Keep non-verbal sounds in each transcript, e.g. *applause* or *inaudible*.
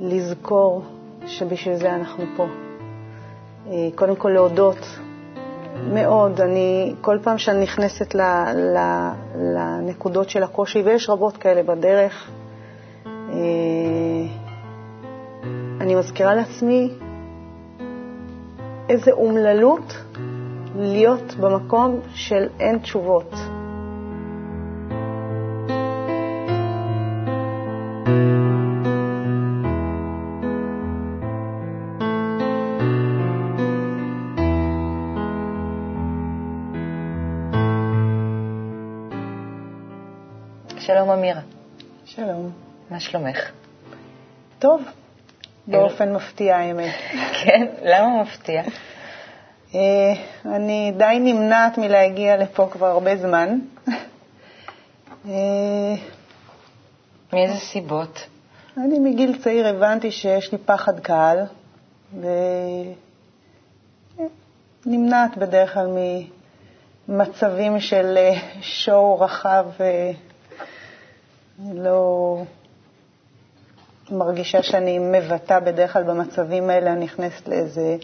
לזכור שבשביל זה אנחנו פה. אה, קודם כל להודות מאוד. אני, כל פעם שאני נכנסת ל, ל, לנקודות של הקושי, ויש רבות כאלה בדרך, אה, אני מזכירה לעצמי איזה אומללות להיות במקום של אין תשובות. מה שלומך? טוב, באופן מפתיע האמת. כן? למה מפתיע? אה, אני די נמנעת מלהגיע לפה כבר הרבה זמן. אה, מאיזה סיבות? אני מגיל צעיר הבנתי שיש לי פחד קהל, ונמנעת בדרך כלל ממצבים של אה, שואו רחב, לא מרגישה שאני מבטא בדרך כלל במצבים האלה, אני נכנסת לאיזה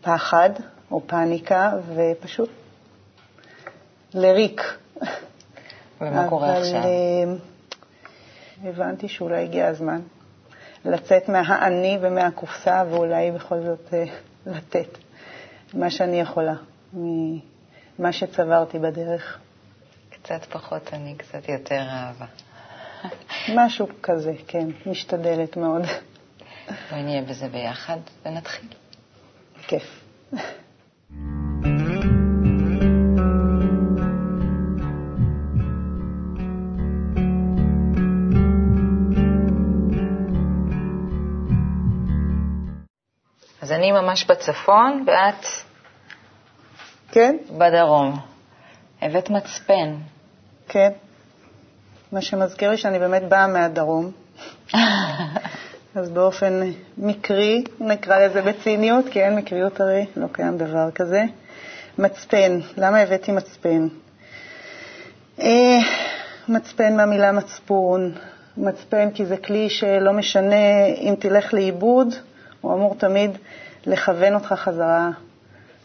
פחד או פאניקה, ופשוט לריק. ומה קורה עכשיו? אבל אה, הבנתי שאולי הגיע הזמן לצאת מהאני ומהקופסה, ואולי בכל זאת אה, לתת מה שאני יכולה ממה שצברתי בדרך. קצת פחות אני, קצת יותר אהבה. משהו כזה, כן, משתדלת מאוד. בואי נהיה בזה ביחד ונתחיל. כיף. אז אני ממש בצפון ואת כן? בדרום. הבאת מצפן. כן. מה שמזכיר לי שאני באמת באה מהדרום. *laughs* אז באופן מקרי, נקרא לזה בציניות, כי אין מקריות הרי, לא קיים דבר כזה. מצפן, למה הבאתי מצפן? אה, מצפן מהמילה מצפון, מצפן כי זה כלי שלא משנה אם תלך לאיבוד, הוא אמור תמיד לכוון אותך חזרה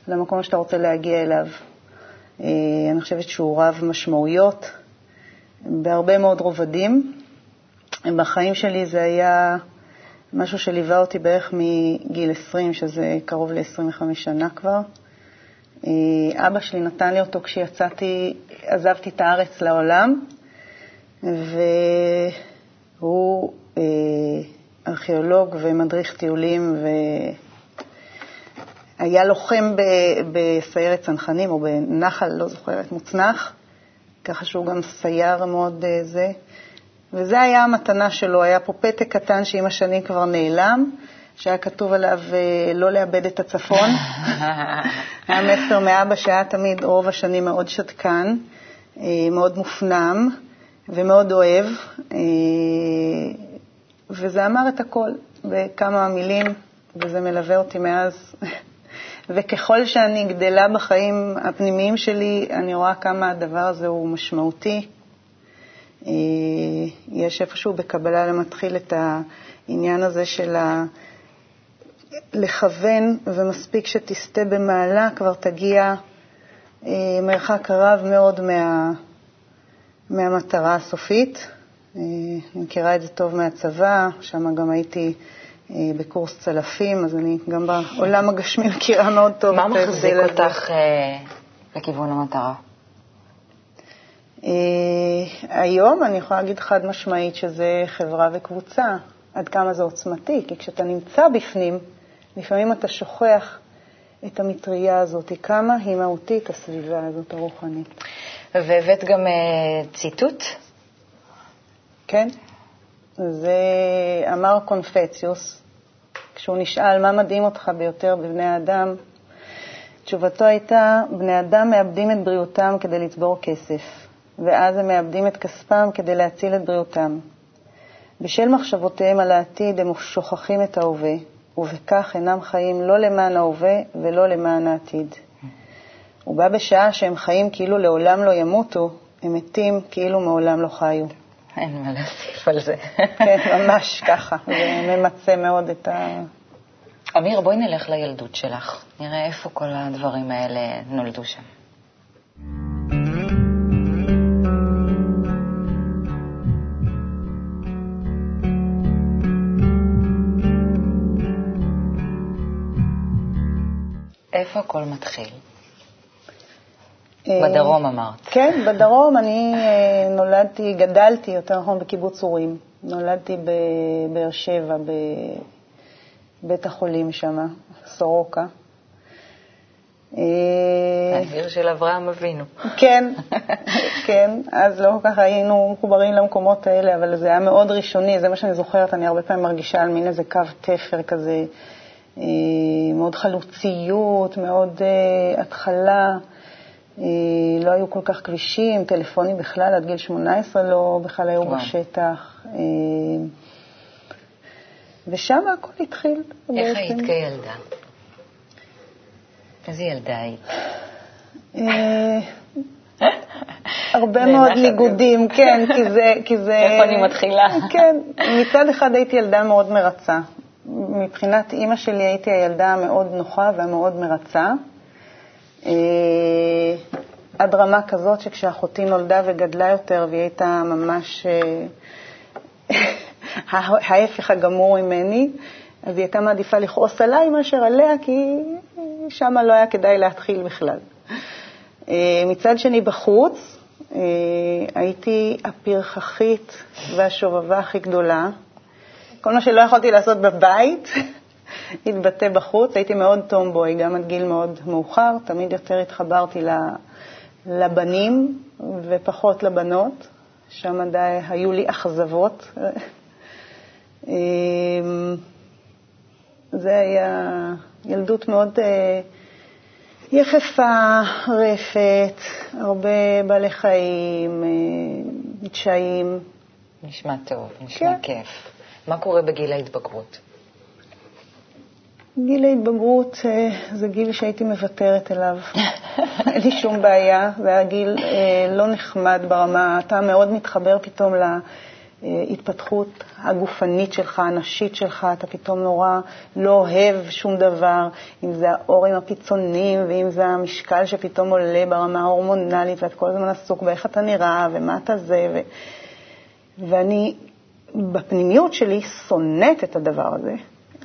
למקום שאתה רוצה להגיע אליו. אה, אני חושבת שהוא רב משמעויות בהרבה מאוד רובדים. בחיים שלי זה היה משהו שליווה אותי בערך מגיל 20, שזה קרוב ל-25 שנה כבר. אבא שלי נתן לי אותו כשיצאתי, עזבתי את הארץ לעולם, והוא אה, ארכיאולוג ומדריך טיולים, והיה לוחם בסיירת צנחנים או בנחל, לא זוכרת, מוצנח, ככה שהוא גם סייר מאוד אה, זה. וזה היה המתנה שלו, היה פה פתק קטן שעם השנים כבר נעלם, שהיה כתוב עליו אה, לא לאבד את הצפון. *laughs* היה מסר מאבא שהיה תמיד רוב השנים מאוד שתקן, אה, מאוד מופנם ומאוד אוהב, וזה אמר את הכל בכמה מילים, וזה מלווה אותי מאז. *laughs* וככל שאני גדלה בחיים הפנימיים שלי, אני רואה כמה הדבר הזה הוא משמעותי. אה, יש איפשהו בקבלה למתחיל את העניין הזה של ה... לכוון, ומספיק שתסטה במעלה, כבר תגיע אה, מרחק רב מאוד מה, מהמטרה הסופית. אה, אני מכירה את זה טוב מהצבא, שם גם הייתי בקורס צלפים, אז אני גם בעולם הגשמי מכירה מאוד טוב את ההבדל הזה. מה מחזיק אותך לכיוון המטרה? אה, היום אני יכולה להגיד חד משמעית שזה חברה וקבוצה, עד כמה זה עוצמתי, כי כשאתה נמצא בפנים, לפעמים אתה שוכח את המטריה הזאת, כמה היא מהותית הסביבה הזאת הרוחנית. והבאת גם ציטוט? כן. זה אמר קונפציוס, כשהוא נשאל מה מדהים אותך ביותר בבני האדם, תשובתו הייתה, בני אדם מאבדים את בריאותם כדי לצבור כסף. ואז הם מאבדים את כספם כדי להציל את בריאותם. בשל מחשבותיהם על העתיד הם שוכחים את ההווה, ובכך אינם חיים לא למען ההווה ולא למען העתיד. ובה בשעה שהם חיים כאילו לעולם לא ימותו, הם מתים כאילו מעולם לא חיו. אין מה להוסיף על זה. כן, ממש ככה, זה ממצה מאוד את ה... אמיר, בואי נלך לילדות שלך. נראה איפה כל הדברים האלה נולדו שם. איפה הכל מתחיל? אה, בדרום אמרת. כן, בדרום. אני אה, נולדתי, גדלתי, יותר נכון, בקיבוץ אורים. נולדתי בבאר שבע, בבית החולים שם, סורוקה. אה, העיר של אברהם אבינו. כן, *laughs* כן, אז לא כל כך היינו מחוברים למקומות האלה, אבל זה היה מאוד ראשוני, זה מה שאני זוכרת, אני הרבה פעמים מרגישה על מין איזה קו תפר כזה, מאוד חלוציות, מאוד התחלה. אה, לא היו כל כך כבישים, טלפונים בכלל, עד גיל 18 לא בכלל היו וואו. בשטח. אה, ושם הכל התחיל. איך היית כילדה? איזה ילדה היית? אה, הרבה מאוד ניגודים, כן, כי זה... כי זה... איפה אני מתחילה? כן, מצד אחד הייתי ילדה מאוד מרצה. מבחינת אימא שלי הייתי הילדה המאוד נוחה והמאוד מרצה. אה, עד רמה כזאת שכשאחותי נולדה וגדלה יותר והיא הייתה ממש אה, *laughs* ההפך הגמור ממני, אז היא הייתה מעדיפה לכעוס עליי מאשר עליה, כי שם לא היה כדאי להתחיל בכלל. אה, מצד שני, בחוץ, הייתי הפרחחית והשובבה הכי גדולה. כל מה שלא יכולתי לעשות בבית, *laughs* התבטא בחוץ. הייתי מאוד טומבוי, גם עד גיל מאוד מאוחר. תמיד יותר התחברתי לבנים ופחות לבנות. שם די היו לי אכזבות. אמ, זה היה ילדות מאוד אה, יחפה, רפת, הרבה בעלי חיים, אה, דשאים. נשמע טוב, נשמע כן. כיף. מה קורה בגיל ההתבגרות? גיל ההתבגרות אה, זה גיל שהייתי מוותרת אליו. *laughs* אין לי שום בעיה, זה היה גיל אה, לא נחמד ברמה, אתה מאוד מתחבר פתאום להתפתחות הגופנית שלך, הנשית שלך, אתה פתאום נורא לא אוהב שום דבר, אם זה האורים הפיצוניים ואם זה המשקל שפתאום עולה ברמה ההורמונלית, ואת כל הזמן עסוק באיך אתה נראה ומה אתה זה. ו... ואני בפנימיות שלי שונאת את הדבר הזה.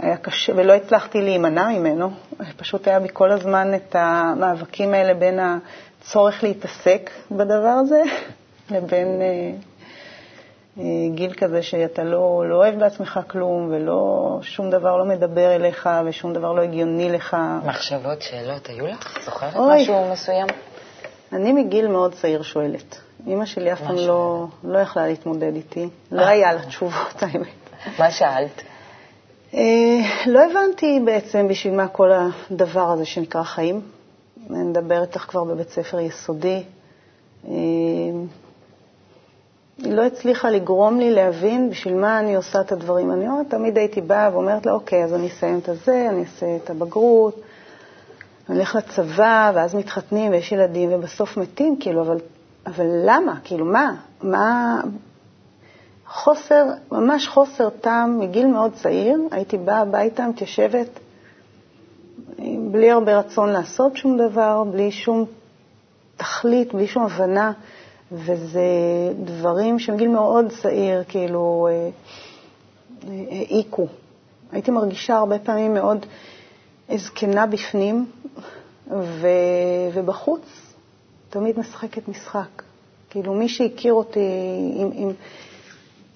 היה קשה, ולא הצלחתי להימנע ממנו. פשוט היה בי כל הזמן את המאבקים האלה בין הצורך להתעסק בדבר הזה לבין אה, אה, גיל כזה שאתה לא, לא אוהב בעצמך כלום, ולא, שום דבר לא מדבר אליך, ושום דבר לא הגיוני לך. מחשבות, שאלות, היו לך? זוכרת אוי, משהו מסוים? אני מגיל מאוד צעיר שואלת. אימא שלי אף פעם לא, לא יכלה להתמודד איתי. לא היה לה תשובות, *laughs* האמת. מה שאלת? אה, לא הבנתי בעצם בשביל מה כל הדבר הזה שנקרא חיים. אני מדברת איתך כבר בבית ספר יסודי. אה, היא לא הצליחה לגרום לי להבין בשביל מה אני עושה את הדברים. אני אומרת, תמיד הייתי באה ואומרת לה, אוקיי, אז אני אסיים את הזה, אני אעשה את הבגרות, אני הולך לצבא, ואז מתחתנים ויש ילדים, ובסוף מתים, כאילו, אבל, אבל למה? כאילו, מה? מה, חוסר, ממש חוסר טעם מגיל מאוד צעיר. הייתי באה הביתה, מתיישבת, בלי הרבה רצון לעשות שום דבר, בלי שום תכלית, בלי שום הבנה, וזה דברים שמגיל מאוד צעיר, כאילו, אה, אה, העיקו. הייתי מרגישה הרבה פעמים מאוד זקנה בפנים, ו... ובחוץ תמיד משחקת משחק. כאילו, מי שהכיר אותי עם, עם,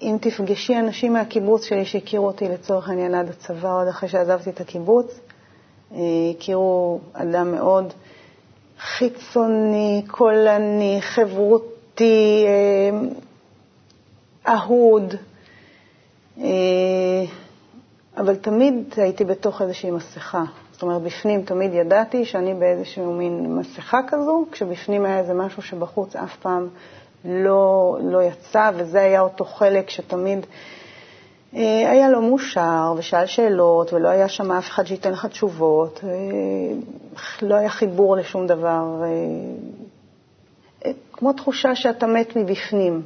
אם תפגשי אנשים מהקיבוץ שלי שהכירו אותי לצורך העניין עד הצבא, עוד אחרי שעזבתי את הקיבוץ, אה, הכירו אדם מאוד חיצוני, קולני, חברותי, אה, אהוד, אה, אבל תמיד הייתי בתוך איזושהי מסכה. זאת אומרת, בפנים תמיד ידעתי שאני באיזשהו מין מסכה כזו, כשבפנים היה איזה משהו שבחוץ אף פעם לא, לא יצא, וזה היה אותו חלק שתמיד אה, היה לו מאושר ושאל שאלות, ולא היה שם אף אחד שייתן לך תשובות, אה, לא היה חיבור לשום דבר, אה, כמו תחושה שאתה מת מבפנים.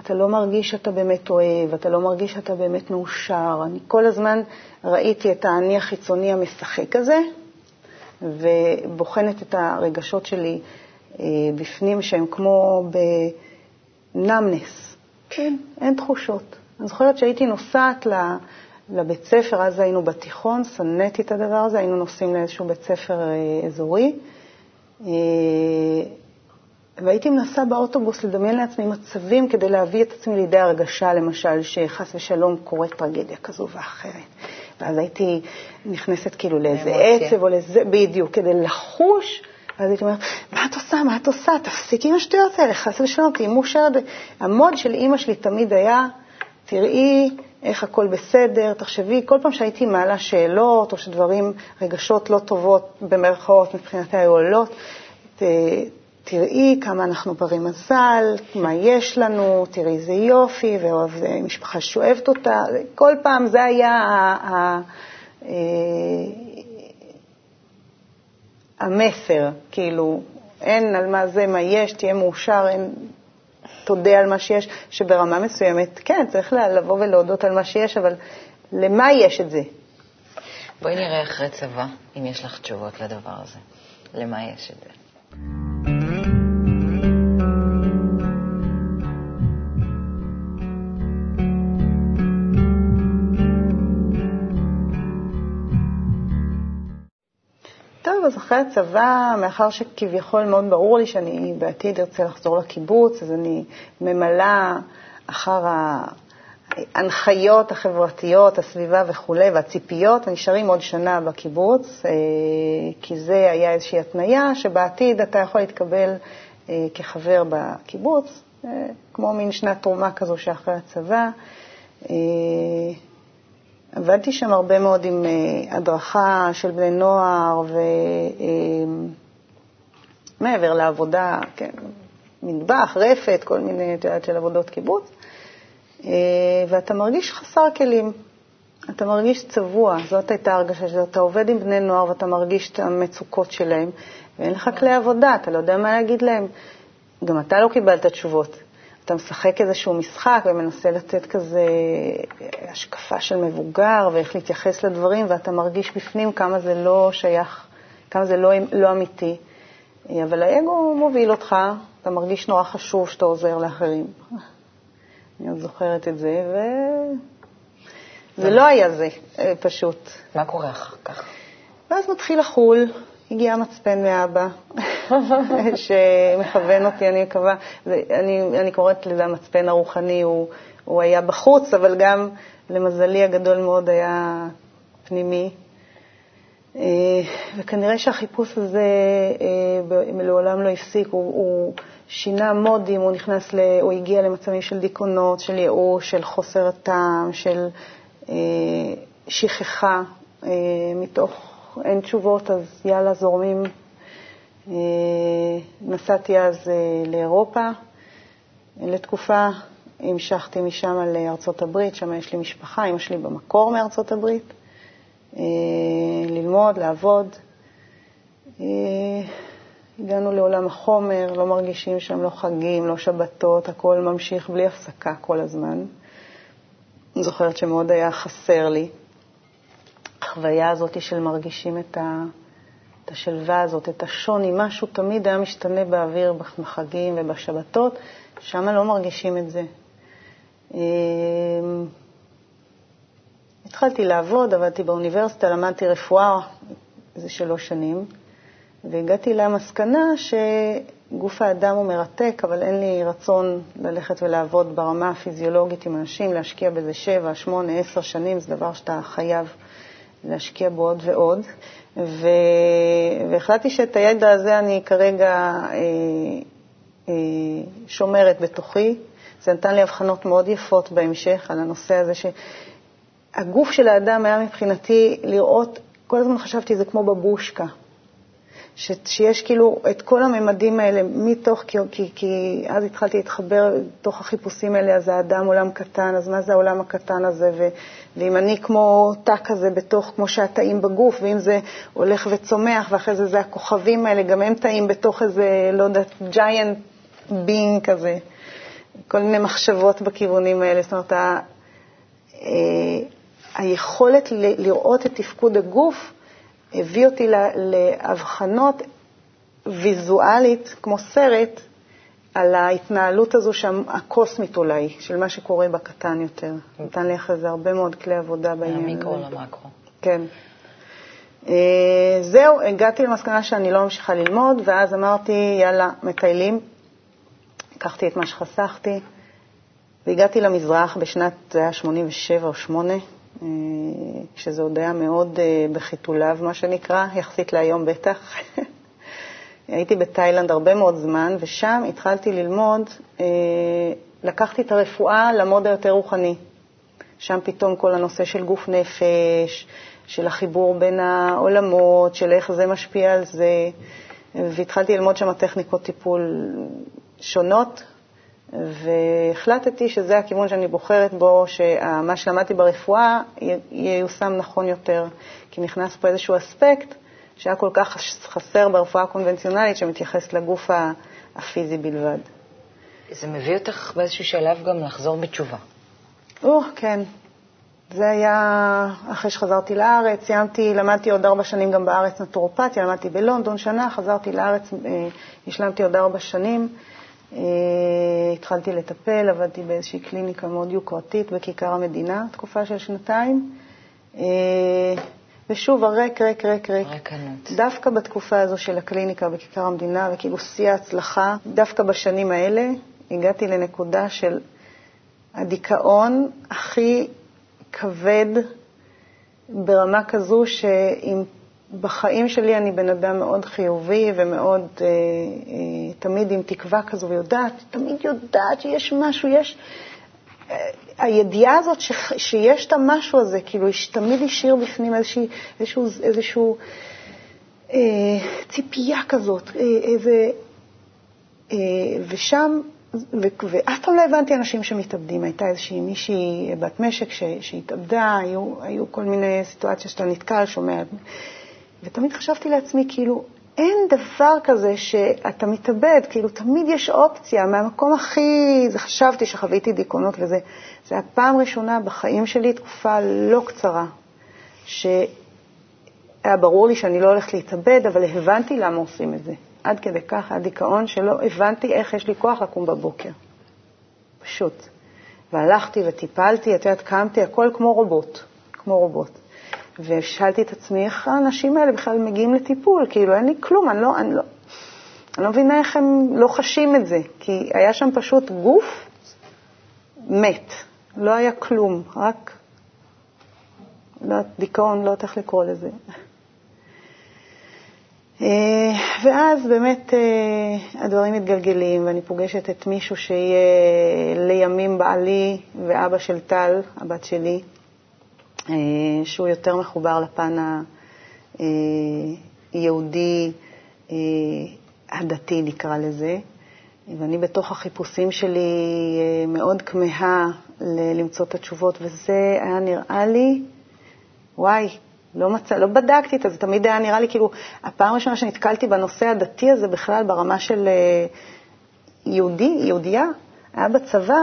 אתה לא מרגיש שאתה באמת אוהב, אתה לא מרגיש שאתה באמת מאושר. אני כל הזמן ראיתי את האני החיצוני המשחק הזה, ובוחנת את הרגשות שלי אה, בפנים, שהם כמו בנמנס. כן, אין תחושות. אני זוכרת שהייתי נוסעת לבית ספר, אז היינו בתיכון, שנאתי את הדבר הזה, היינו נוסעים לאיזשהו בית ספר אה, אזורי, אה, והייתי מנסה באוטובוס לדמיין לעצמי מצבים כדי להביא את עצמי לידי הרגשה, למשל, שחס ושלום קורית טרגדיה כזו ואחרת. ואז הייתי נכנסת כאילו לאיזה עצב או לזה, בדיוק, כדי לחוש, ואז הייתי אומרת, מה את עושה, מה את עושה, תפסיקי עם השטויות האלה, חס ושלום, תהיי מאושרת. המוד של אימא שלי תמיד היה, תראי איך הכל בסדר, תחשבי, כל פעם שהייתי מעלה שאלות או שדברים, רגשות לא טובות במרכאות מבחינתי היו עולות, תראי כמה אנחנו ברי מזל, מה יש לנו, תראי איזה יופי, ואוהב משפחה שאוהבת אותה. כל פעם זה היה ה, אה, המסר, כאילו, אין על מה זה, מה יש, תהיה מאושר, אין, תודה על מה שיש, שברמה מסוימת, כן, צריך לבוא ולהודות על מה שיש, אבל למה יש את זה? בואי נראה אחרי צבא, אם יש לך תשובות לדבר הזה. למה יש את זה? אז אחרי הצבא, מאחר שכביכול מאוד ברור לי שאני בעתיד ארצה לחזור לקיבוץ, אז אני ממלאה אחר ההנחיות החברתיות, הסביבה וכולי, והציפיות, ונשארים עוד שנה בקיבוץ, אה, כי זה היה איזושהי התניה שבעתיד אתה יכול להתקבל אה, כחבר בקיבוץ, אה, כמו מין שנת תרומה כזו שאחרי הצבא. עבדתי שם הרבה מאוד עם uh, הדרכה של בני נוער, ומעבר uh, לעבודה, כן, מטבח, רפת, כל מיני, את יודעת, של עבודות קיבוץ, uh, ואתה מרגיש חסר כלים. אתה מרגיש צבוע, זאת הייתה הרגשה שאתה עובד עם בני נוער ואתה מרגיש את המצוקות שלהם, ואין לך כלי עבודה, אתה לא יודע מה להגיד להם. גם אתה לא קיבלת תשובות. אתה משחק איזשהו משחק ומנסה לתת כזה השקפה של מבוגר ואיך להתייחס לדברים, ואתה מרגיש בפנים כמה זה לא שייך, כמה זה לא, לא אמיתי. אבל האגו מוביל אותך, אתה מרגיש נורא חשוב שאתה עוזר לאחרים. אני עוד זוכרת את זה, וזה לא היה זה, פשוט. מה קורה אחר כך? ואז מתחיל לחול, הגיע המצפן מאבא, *laughs* שמכוון אותי, אני מקווה, אני, אני קוראת לזה המצפן הרוחני, הוא, הוא היה בחוץ, אבל גם למזלי הגדול מאוד היה פנימי. אה, וכנראה שהחיפוש הזה אה, לעולם לא הפסיק, הוא, הוא שינה מודים, הוא נכנס, ל, הוא הגיע למצבים של דיכאונות, של ייאוש, של חוסר הטעם, של אה, שכחה, מתוך אין תשובות, אז יאללה, זורמים. אה, נסעתי אז אה, לאירופה לתקופה, המשכתי משם לארצות הברית, שם יש לי משפחה, אמא שלי במקור מארצות הברית, אה, ללמוד, לעבוד. הגענו לעולם החומר, לא מרגישים שם לא חגים, לא שבתות, הכל ממשיך בלי הפסקה כל הזמן. אני זוכרת שמאוד היה חסר לי. החוויה הזאת של מרגישים את, ה, את השלווה הזאת, את השוני, משהו תמיד היה משתנה באוויר בחגים ובשבתות, שם לא מרגישים את זה. אמ, התחלתי לעבוד, עבדתי באוניברסיטה, למדתי רפואה איזה שלוש שנים, והגעתי למסקנה שגוף האדם הוא מרתק, אבל אין לי רצון ללכת ולעבוד ברמה הפיזיולוגית עם אנשים, להשקיע בזה שבע, שמונה, עשר שנים, זה דבר שאתה חייב להשקיע בו עוד ועוד, ו... והחלטתי שאת הידע הזה אני כרגע אה, אה, שומרת בתוכי. זה נתן לי הבחנות מאוד יפות בהמשך על הנושא הזה, שהגוף של האדם היה מבחינתי לראות, כל הזמן חשבתי זה כמו בבושקה. ש, שיש כאילו את כל הממדים האלה מתוך, כי, כי, כי אז התחלתי להתחבר לתוך החיפושים האלה, אז האדם עולם קטן, אז מה זה העולם הקטן הזה, ו, ואם אני כמו תא כזה בתוך, כמו שהתאים בגוף, ואם זה הולך וצומח, ואחרי זה זה הכוכבים האלה, גם הם תאים בתוך איזה, לא יודעת, giant being כזה. כל מיני מחשבות בכיוונים האלה. זאת אומרת, ה, אה, היכולת ל, לראות את תפקוד הגוף הביא אותי להבחנות ויזואלית, כמו סרט, על ההתנהלות הזו שם, הקוסמית אולי, של מה שקורה בקטן יותר. נתן לי אחרי זה הרבה מאוד כלי עבודה בעניין הזה. מהמיקרו למקרו. כן. אה, זהו, הגעתי למסקנה שאני לא ממשיכה ללמוד, ואז אמרתי, יאללה, מטיילים. לקחתי את מה שחסכתי, והגעתי למזרח בשנת, זה היה 87 או 8, אה, כשזה עוד היה מאוד אה, בחיתוליו, מה שנקרא, יחסית להיום בטח. *laughs* הייתי בתאילנד הרבה מאוד זמן, ושם התחלתי ללמוד, לקחתי את הרפואה למוד היותר רוחני. שם פתאום כל הנושא של גוף נפש, של החיבור בין העולמות, של איך זה משפיע על זה, והתחלתי ללמוד שם טכניקות טיפול שונות, והחלטתי שזה הכיוון שאני בוחרת בו, שמה שלמדתי ברפואה ייושם נכון יותר, כי נכנס פה איזשהו אספקט שהיה כל כך חסר ברפואה הקונבנציונלית, שמתייחס לגוף הפיזי בלבד. זה מביא אותך באיזשהו שלב גם לחזור בתשובה. או, כן. זה היה אחרי שחזרתי לארץ, סיימתי, למדתי עוד ארבע שנים גם בארץ נטורופתיה, למדתי בלונדון שנה, חזרתי לארץ, אה, השלמתי עוד ארבע שנים, התחלתי לטפל, עבדתי באיזושהי קליניקה מאוד יוקרתית בכיכר המדינה, תקופה של שנתיים. אה, ושוב, הריק, ריק, ריק, ריק. ריקנות. דווקא בתקופה הזו של הקליניקה בכיכר המדינה, וכאילו שיא ההצלחה, דווקא בשנים האלה, הגעתי לנקודה של הדיכאון הכי כבד ברמה כזו שאם בחיים שלי אני בן אדם מאוד חיובי ומאוד, אה, אה, תמיד עם תקווה כזו, ויודעת, תמיד יודעת שיש משהו, יש... אה, הידיעה הזאת ש, שיש את המשהו הזה, כאילו, תמיד השאיר בפנים איזושהי, איזשהו, איזשהו אה, ציפייה כזאת, אה, איזה... אה, ושם ואף פעם לא הבנתי אנשים שמתאבדים. הייתה איזושהי מישהי בת משק שהתאבדה, היו, היו כל מיני סיטואציות שאתה נתקל, שומע. ותמיד חשבתי לעצמי, כאילו, אין דבר כזה שאתה מתאבד, כאילו, תמיד יש אופציה, מהמקום הכי... זה חשבתי שחוויתי דיכאונות וזה. זו הפעם ראשונה בחיים שלי, תקופה לא קצרה, שהיה ברור לי שאני לא הולכת להתאבד, אבל הבנתי למה עושים את זה. עד כדי כך היה דיכאון שלא הבנתי איך יש לי כוח לקום בבוקר. פשוט. והלכתי וטיפלתי, את יודעת, קמתי, הכל כמו רובוט, כמו רובוט. ושאלתי את עצמי, איך האנשים האלה בכלל מגיעים לטיפול? כאילו, אין לי כלום, אני לא, אני לא, אני לא מבינה איך הם לא חשים את זה, כי היה שם פשוט גוף מת, לא היה כלום, רק, לא דיכאון, לא יודעת איך לקרוא לזה. אה, ואז באמת אה, הדברים מתגלגלים, ואני פוגשת את מישהו שיהיה לימים בעלי ואבא של טל, הבת שלי, שהוא יותר מחובר לפן היהודי, הדתי נקרא לזה. ואני בתוך החיפושים שלי מאוד כמהה למצוא את התשובות, וזה היה נראה לי, וואי, לא, מצא, לא בדקתי את זה, תמיד היה נראה לי כאילו, הפעם הראשונה שנתקלתי בנושא הדתי הזה בכלל ברמה של אה, יהודי, יהודייה, היה בצבא,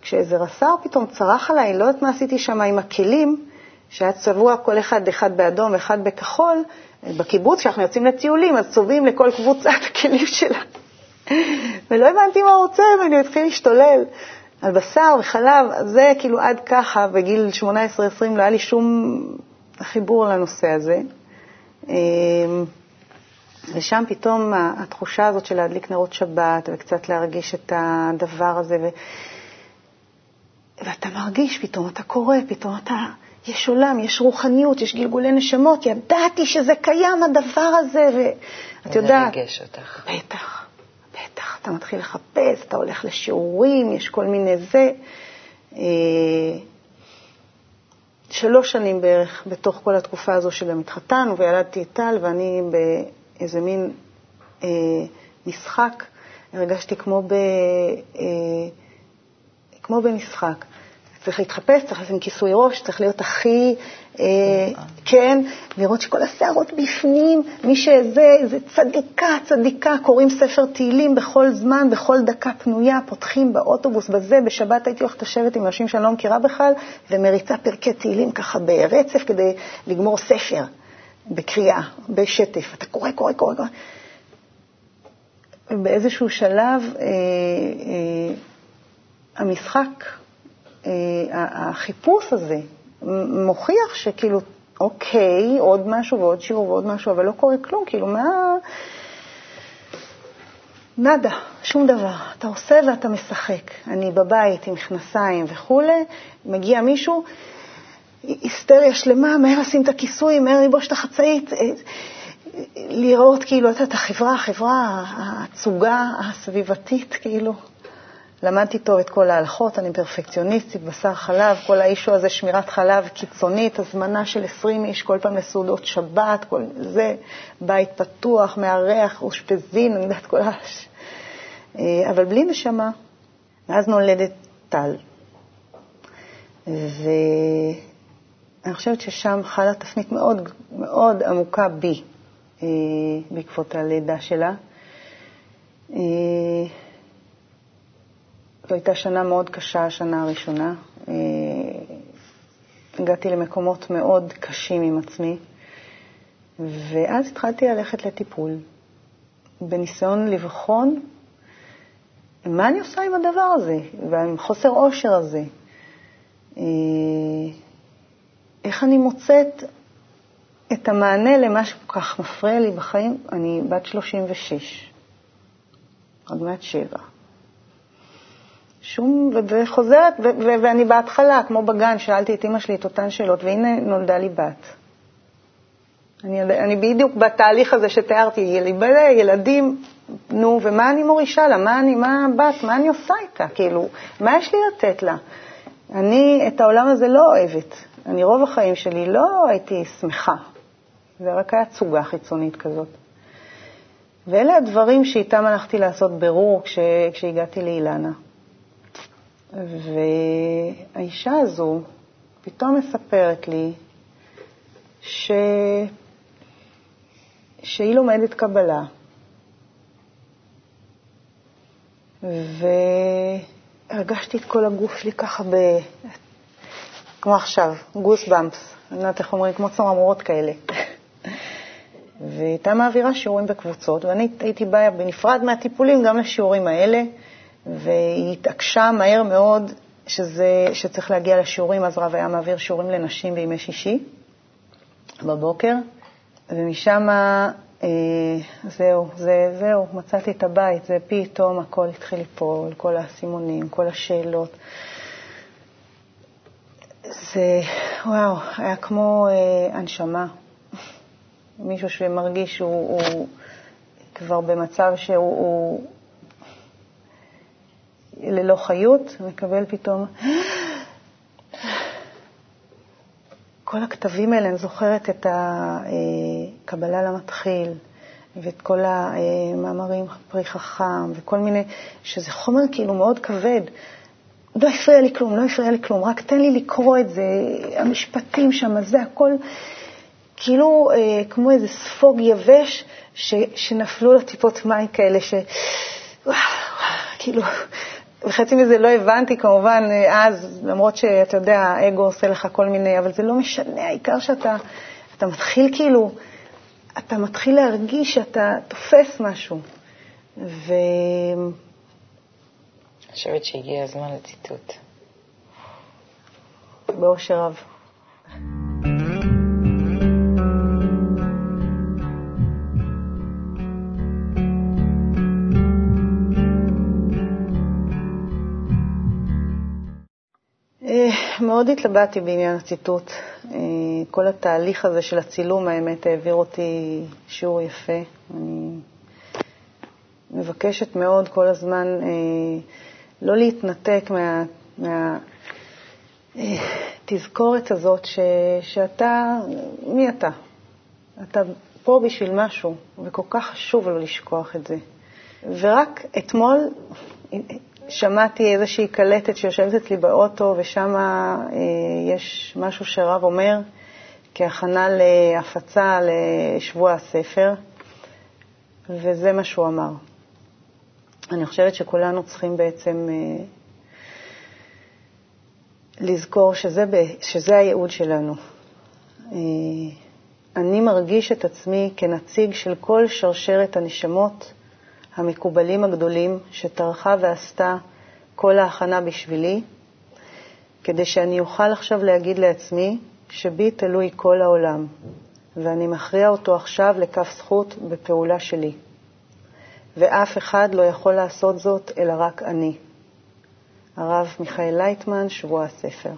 כשאיזה רס"ר פתאום צרח עליי, לא יודעת מה עשיתי שם עם הכלים, שהיה צבוע כל אחד, אחד באדום ואחד בכחול, בקיבוץ, כשאנחנו יוצאים לטיולים, אז צובעים לכל קבוצה את הכלים שלה. ולא הבנתי מה הוא רוצה ממני, הוא התחיל להשתולל. על בשר וחלב, זה כאילו עד ככה, בגיל 18-20 לא היה לי שום החיבור לנושא הזה. אמ, ושם פתאום התחושה הזאת של להדליק נרות שבת וקצת להרגיש את הדבר הזה, ו... ואתה מרגיש פתאום, אתה קורא, פתאום אתה, יש עולם, יש רוחניות, יש גלגולי נשמות, ידעתי שזה קיים הדבר הזה, ואת יודעת... זה ריגש אותך. בטח, בטח, אתה מתחיל לחפש, אתה הולך לשיעורים, יש כל מיני זה. אה, שלוש שנים בערך בתוך כל התקופה הזו שגם התחתנו וילדתי את טל, ואני באיזה מין אה, משחק, הרגשתי כמו, ב, אה, כמו במשחק. צריך להתחפש, צריך לשים כיסוי ראש, צריך להיות הכי, אה, כן, לראות שכל השערות בפנים, מי שזה, זה צדיקה, צדיקה, קוראים ספר תהילים בכל זמן, בכל דקה פנויה, פותחים באוטובוס, בזה, בשבת הייתי הולכת לשבת עם אנשים שאני לא מכירה בכלל, ומריצה פרקי תהילים ככה ברצף כדי לגמור ספר, בקריאה, בשטף. אתה קורא, קורא, קורא, קורא. באיזשהו שלב אה, אה, המשחק, החיפוש הזה, מוכיח שכאילו, אוקיי, עוד משהו ועוד שיעור ועוד משהו, אבל לא קורה כלום, כאילו, מה... נאדה, שום דבר. אתה עושה ואתה משחק. אני בבית עם מכנסיים וכולי, מגיע מישהו, היסטריה שלמה, מהר לשים את הכיסוי, מהר ללבוש את החצאית. לראות כאילו את החברה, החברה, ההצוגה הסביבתית, כאילו. למדתי טוב את כל ההלכות, אני פרפקציוניסטית, בשר חלב, כל האישו הזה, שמירת חלב קיצונית, הזמנה של 20 איש כל פעם לסעודות שבת, כל זה, בית פתוח, מארח, אושפזין, אני יודעת כל ה... אה, אבל בלי נשמה. ואז נולדת טל. ואני חושבת ששם חלה תפנית מאוד מאוד עמוקה בי. אה, בעקבות הלידה שלה. אה, זו הייתה שנה מאוד קשה, השנה הראשונה. אה, הגעתי למקומות מאוד קשים עם עצמי, ואז התחלתי ללכת לטיפול, בניסיון לבחון מה אני עושה עם הדבר הזה, ועם חוסר אושר הזה. איך אני מוצאת את המענה למה שכל כך מפריע לי בחיים, אני בת 36, עוד מעט שבע. שום, וחוזרת, ו- ו- ואני בהתחלה, כמו בגן, שאלתי את אימא שלי את אותן שאלות, והנה נולדה לי בת. אני, אני בדיוק בתהליך הזה שתיארתי, ילדים, נו, ומה אני מורישה לה? מה אני, מה הבת? מה אני עושה איתה? כאילו, מה יש לי לתת לה? אני את העולם הזה לא אוהבת. אני רוב החיים שלי לא הייתי שמחה. זה רק היה תצוגה חיצונית כזאת. ואלה הדברים שאיתם הלכתי לעשות ברור כש, כשהגעתי לאילנה. והאישה הזו פתאום מספרת לי ש... שהיא לומדת קבלה, והרגשתי את כל הגוף שלי ככה ב... כמו עכשיו, גוס במפס, אני לא יודעת איך אומרים, כמו צמרמורות כאלה. והייתה מעבירה שיעורים בקבוצות, ואני הייתי באה בנפרד מהטיפולים גם לשיעורים האלה, והיא התעקשה מהר מאוד שזה, שצריך להגיע לשיעורים, אז רב היה מעביר שיעורים לנשים בימי שישי בבוקר, ומשם, אה, זהו, זה, זהו, מצאתי את הבית, זה פתאום הכל התחיל ליפול, כל האסימונים, כל השאלות. זה, וואו, היה כמו אה, הנשמה. מישהו שמרגיש שהוא הוא כבר במצב שהוא הוא ללא חיות, מקבל פתאום... כל הכתבים האלה, אני זוכרת את הקבלה למתחיל, ואת כל המאמרים פרי חכם, וכל מיני, שזה חומר כאילו מאוד כבד. לא הפריע לי כלום, לא הפריע לי כלום, רק תן לי לקרוא את זה, המשפטים שם, זה הכל כאילו אה, כמו איזה ספוג יבש ש, שנפלו לו טיפות מים כאלה, ש... וואו, כאילו, וחצי מזה לא הבנתי כמובן אז, למרות שאתה יודע, האגו עושה לך כל מיני, אבל זה לא משנה, העיקר שאתה אתה מתחיל כאילו, אתה מתחיל להרגיש שאתה תופס משהו. ו... אני חושבת שהגיע הזמן לציטוט. באושר רב. מאוד התלבטתי בעניין הציטוט. אה, כל התהליך הזה של הצילום, האמת, העביר אותי שיעור יפה. אני מבקשת מאוד כל הזמן אה, לא להתנתק מה... מה תזכורת הזאת ש, שאתה, מי אתה? אתה פה בשביל משהו, וכל כך חשוב לא לשכוח את זה. ורק אתמול שמעתי איזושהי קלטת שיושבת אצלי באוטו, ושם אה, יש משהו שרב אומר כהכנה להפצה לשבוע הספר, וזה מה שהוא אמר. אני חושבת שכולנו צריכים בעצם אה, לזכור שזה, שזה הייעוד שלנו. אה, אני מרגיש את עצמי כנציג של כל שרשרת הנשמות המקובלים הגדולים שטרחה ועשתה כל ההכנה בשבילי, כדי שאני אוכל עכשיו להגיד לעצמי שבי תלוי כל העולם, ואני מכריע אותו עכשיו לכף זכות בפעולה שלי. ואף אחד לא יכול לעשות זאת אלא רק אני. הרב מיכאל לייטמן, שבוע הספר.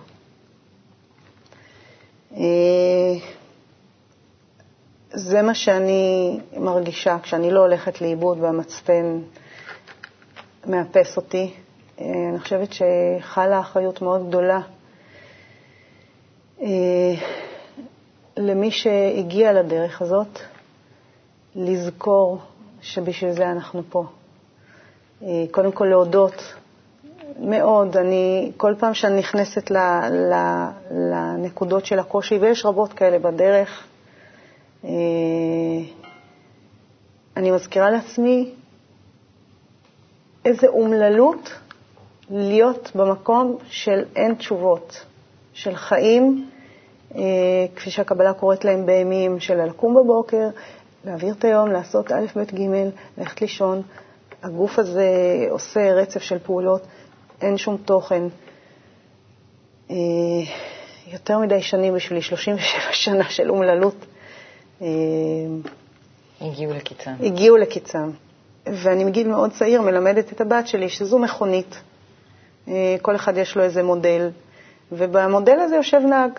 זה מה שאני מרגישה כשאני לא הולכת לאיבוד והמצפן מאפס אותי. אה, אני חושבת שחלה אחריות מאוד גדולה אה, למי שהגיע לדרך הזאת, לזכור שבשביל זה אנחנו פה. אה, קודם כל להודות מאוד. אני, כל פעם שאני נכנסת לנקודות של הקושי, ויש רבות כאלה בדרך, אני מזכירה לעצמי איזה אומללות להיות במקום של אין תשובות, של חיים, אה, כפי שהקבלה קוראת להם בימים, של לקום בבוקר, להעביר את היום, לעשות א', ב', ג', ללכת לישון. הגוף הזה עושה רצף של פעולות, אין שום תוכן. אה, יותר מדי שנים בשבילי, 37 שנה של אומללות. אה, הגיעו לקיצם. הגיעו לקיצם. ואני מגיל מאוד צעיר מלמדת את הבת שלי שזו מכונית. אה, כל אחד יש לו איזה מודל, ובמודל הזה יושב נהג.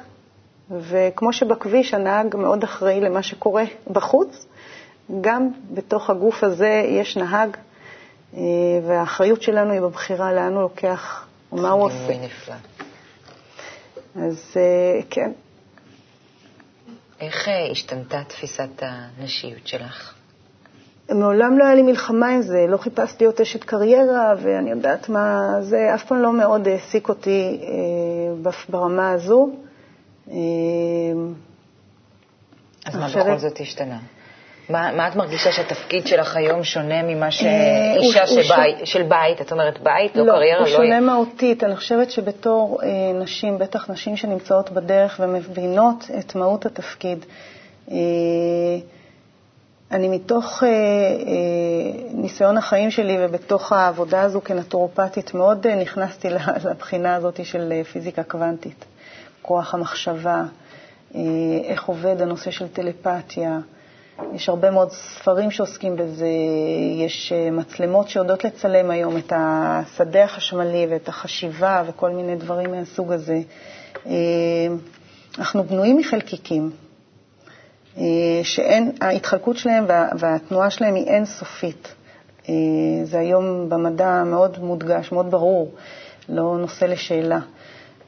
וכמו שבכביש הנהג מאוד אחראי למה שקורה בחוץ, גם בתוך הגוף הזה יש נהג, אה, והאחריות שלנו היא בבחירה לאן הוא לוקח ומה הוא עושה. נפלא. אז כן. איך אה, השתנתה תפיסת הנשיות שלך? מעולם לא היה לי מלחמה עם זה, לא חיפשתי להיות אשת קריירה, ואני יודעת מה זה, אף פעם לא מאוד העסיק אותי ברמה הזו. אז מה בכל זאת השתנה? מה, מה את מרגישה שהתפקיד שלך היום שונה ממה אה, שאישה של, בית, של בית, את אומרת בית, לא, לא קריירה, לא... לא, הוא שונה מהותית. אני חושבת שבתור אה, נשים, בטח נשים שנמצאות בדרך ומבינות את מהות התפקיד, אה, אני מתוך אה, אה, ניסיון החיים שלי ובתוך העבודה הזו כנטורופטית מאוד אה, נכנסתי *laughs* לבחינה הזאת של אה, פיזיקה קוונטית, כוח המחשבה, אה, איך עובד הנושא של טלפתיה. יש הרבה מאוד ספרים שעוסקים בזה, יש אה, מצלמות שיודעות לצלם היום את השדה החשמלי ואת החשיבה וכל מיני דברים מהסוג הזה. אה, אנחנו בנויים מחלקיקים, אה, שההתחלקות שלהם והתנועה שלהם היא אינסופית. זה היום במדע מאוד מודגש, מאוד ברור, לא נושא לשאלה.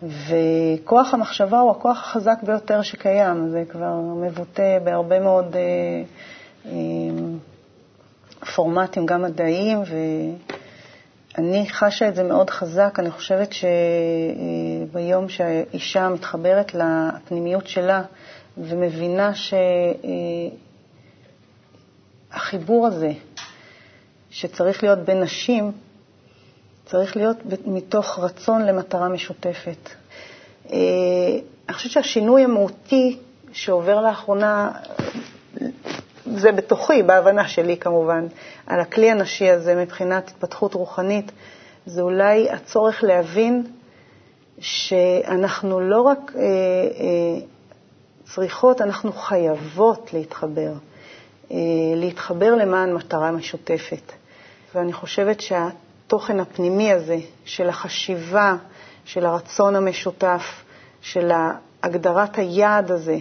וכוח המחשבה הוא הכוח החזק ביותר שקיים, זה כבר מבוטא בהרבה מאוד אה, אה, פורמטים, גם מדעיים, ואני חשה את זה מאוד חזק. אני חושבת שביום אה, שהאישה מתחברת לפנימיות שלה ומבינה שהחיבור אה, הזה, שצריך להיות בין נשים, צריך להיות מתוך רצון למטרה משותפת. אה, אני חושבת שהשינוי המהותי שעובר לאחרונה, זה בתוכי, בהבנה שלי כמובן, על הכלי הנשי הזה מבחינת התפתחות רוחנית, זה אולי הצורך להבין שאנחנו לא רק אה, אה, צריכות, אנחנו חייבות להתחבר, אה, להתחבר למען מטרה משותפת. ואני חושבת שה... התוכן הפנימי הזה של החשיבה, של הרצון המשותף, של הגדרת היעד הזה,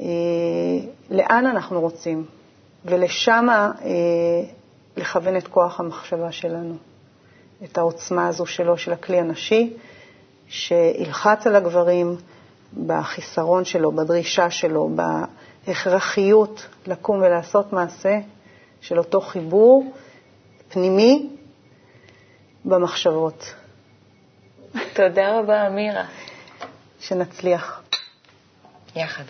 אה, לאן אנחנו רוצים, ולשם אה, לכוון את כוח המחשבה שלנו, את העוצמה הזו שלו, של הכלי הנשי, שילחץ על הגברים בחיסרון שלו, בדרישה שלו, בהכרחיות לקום ולעשות מעשה של אותו חיבור פנימי במחשבות. תודה רבה, אמירה. שנצליח. יחד.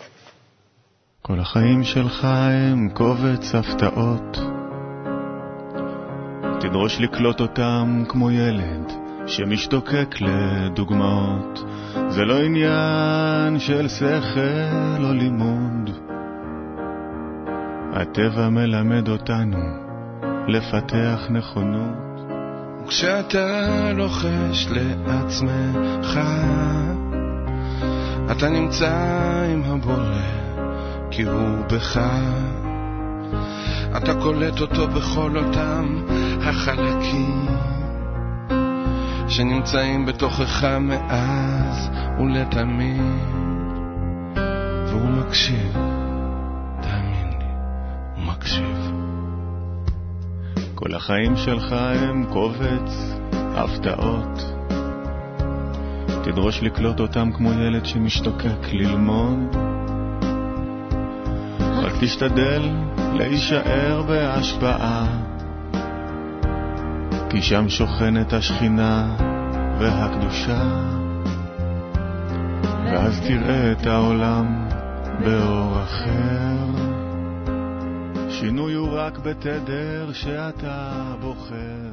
כל החיים שלך הם קובץ הפתעות. תדרוש לקלוט אותם כמו ילד שמשתוקק לדוגמאות. זה לא עניין של שכל או לימוד. הטבע מלמד אותנו לפתח נכונות. וכשאתה לוחש לעצמך, אתה נמצא עם הבורא, כי הוא בך. אתה קולט אותו בכל אותם החלקים שנמצאים בתוכך מאז ולתמיד, והוא מקשיב, תאמין לי, הוא מקשיב. כל החיים שלך הם קובץ הפתעות. תדרוש לקלוט אותם כמו ילד שמשתוקק ללמוד. רק תשתדל להישאר בהשפעה, כי שם שוכנת השכינה והקדושה, ואז תראה את העולם באור אחר. שינוי הוא רק בתדר שאתה בוחר.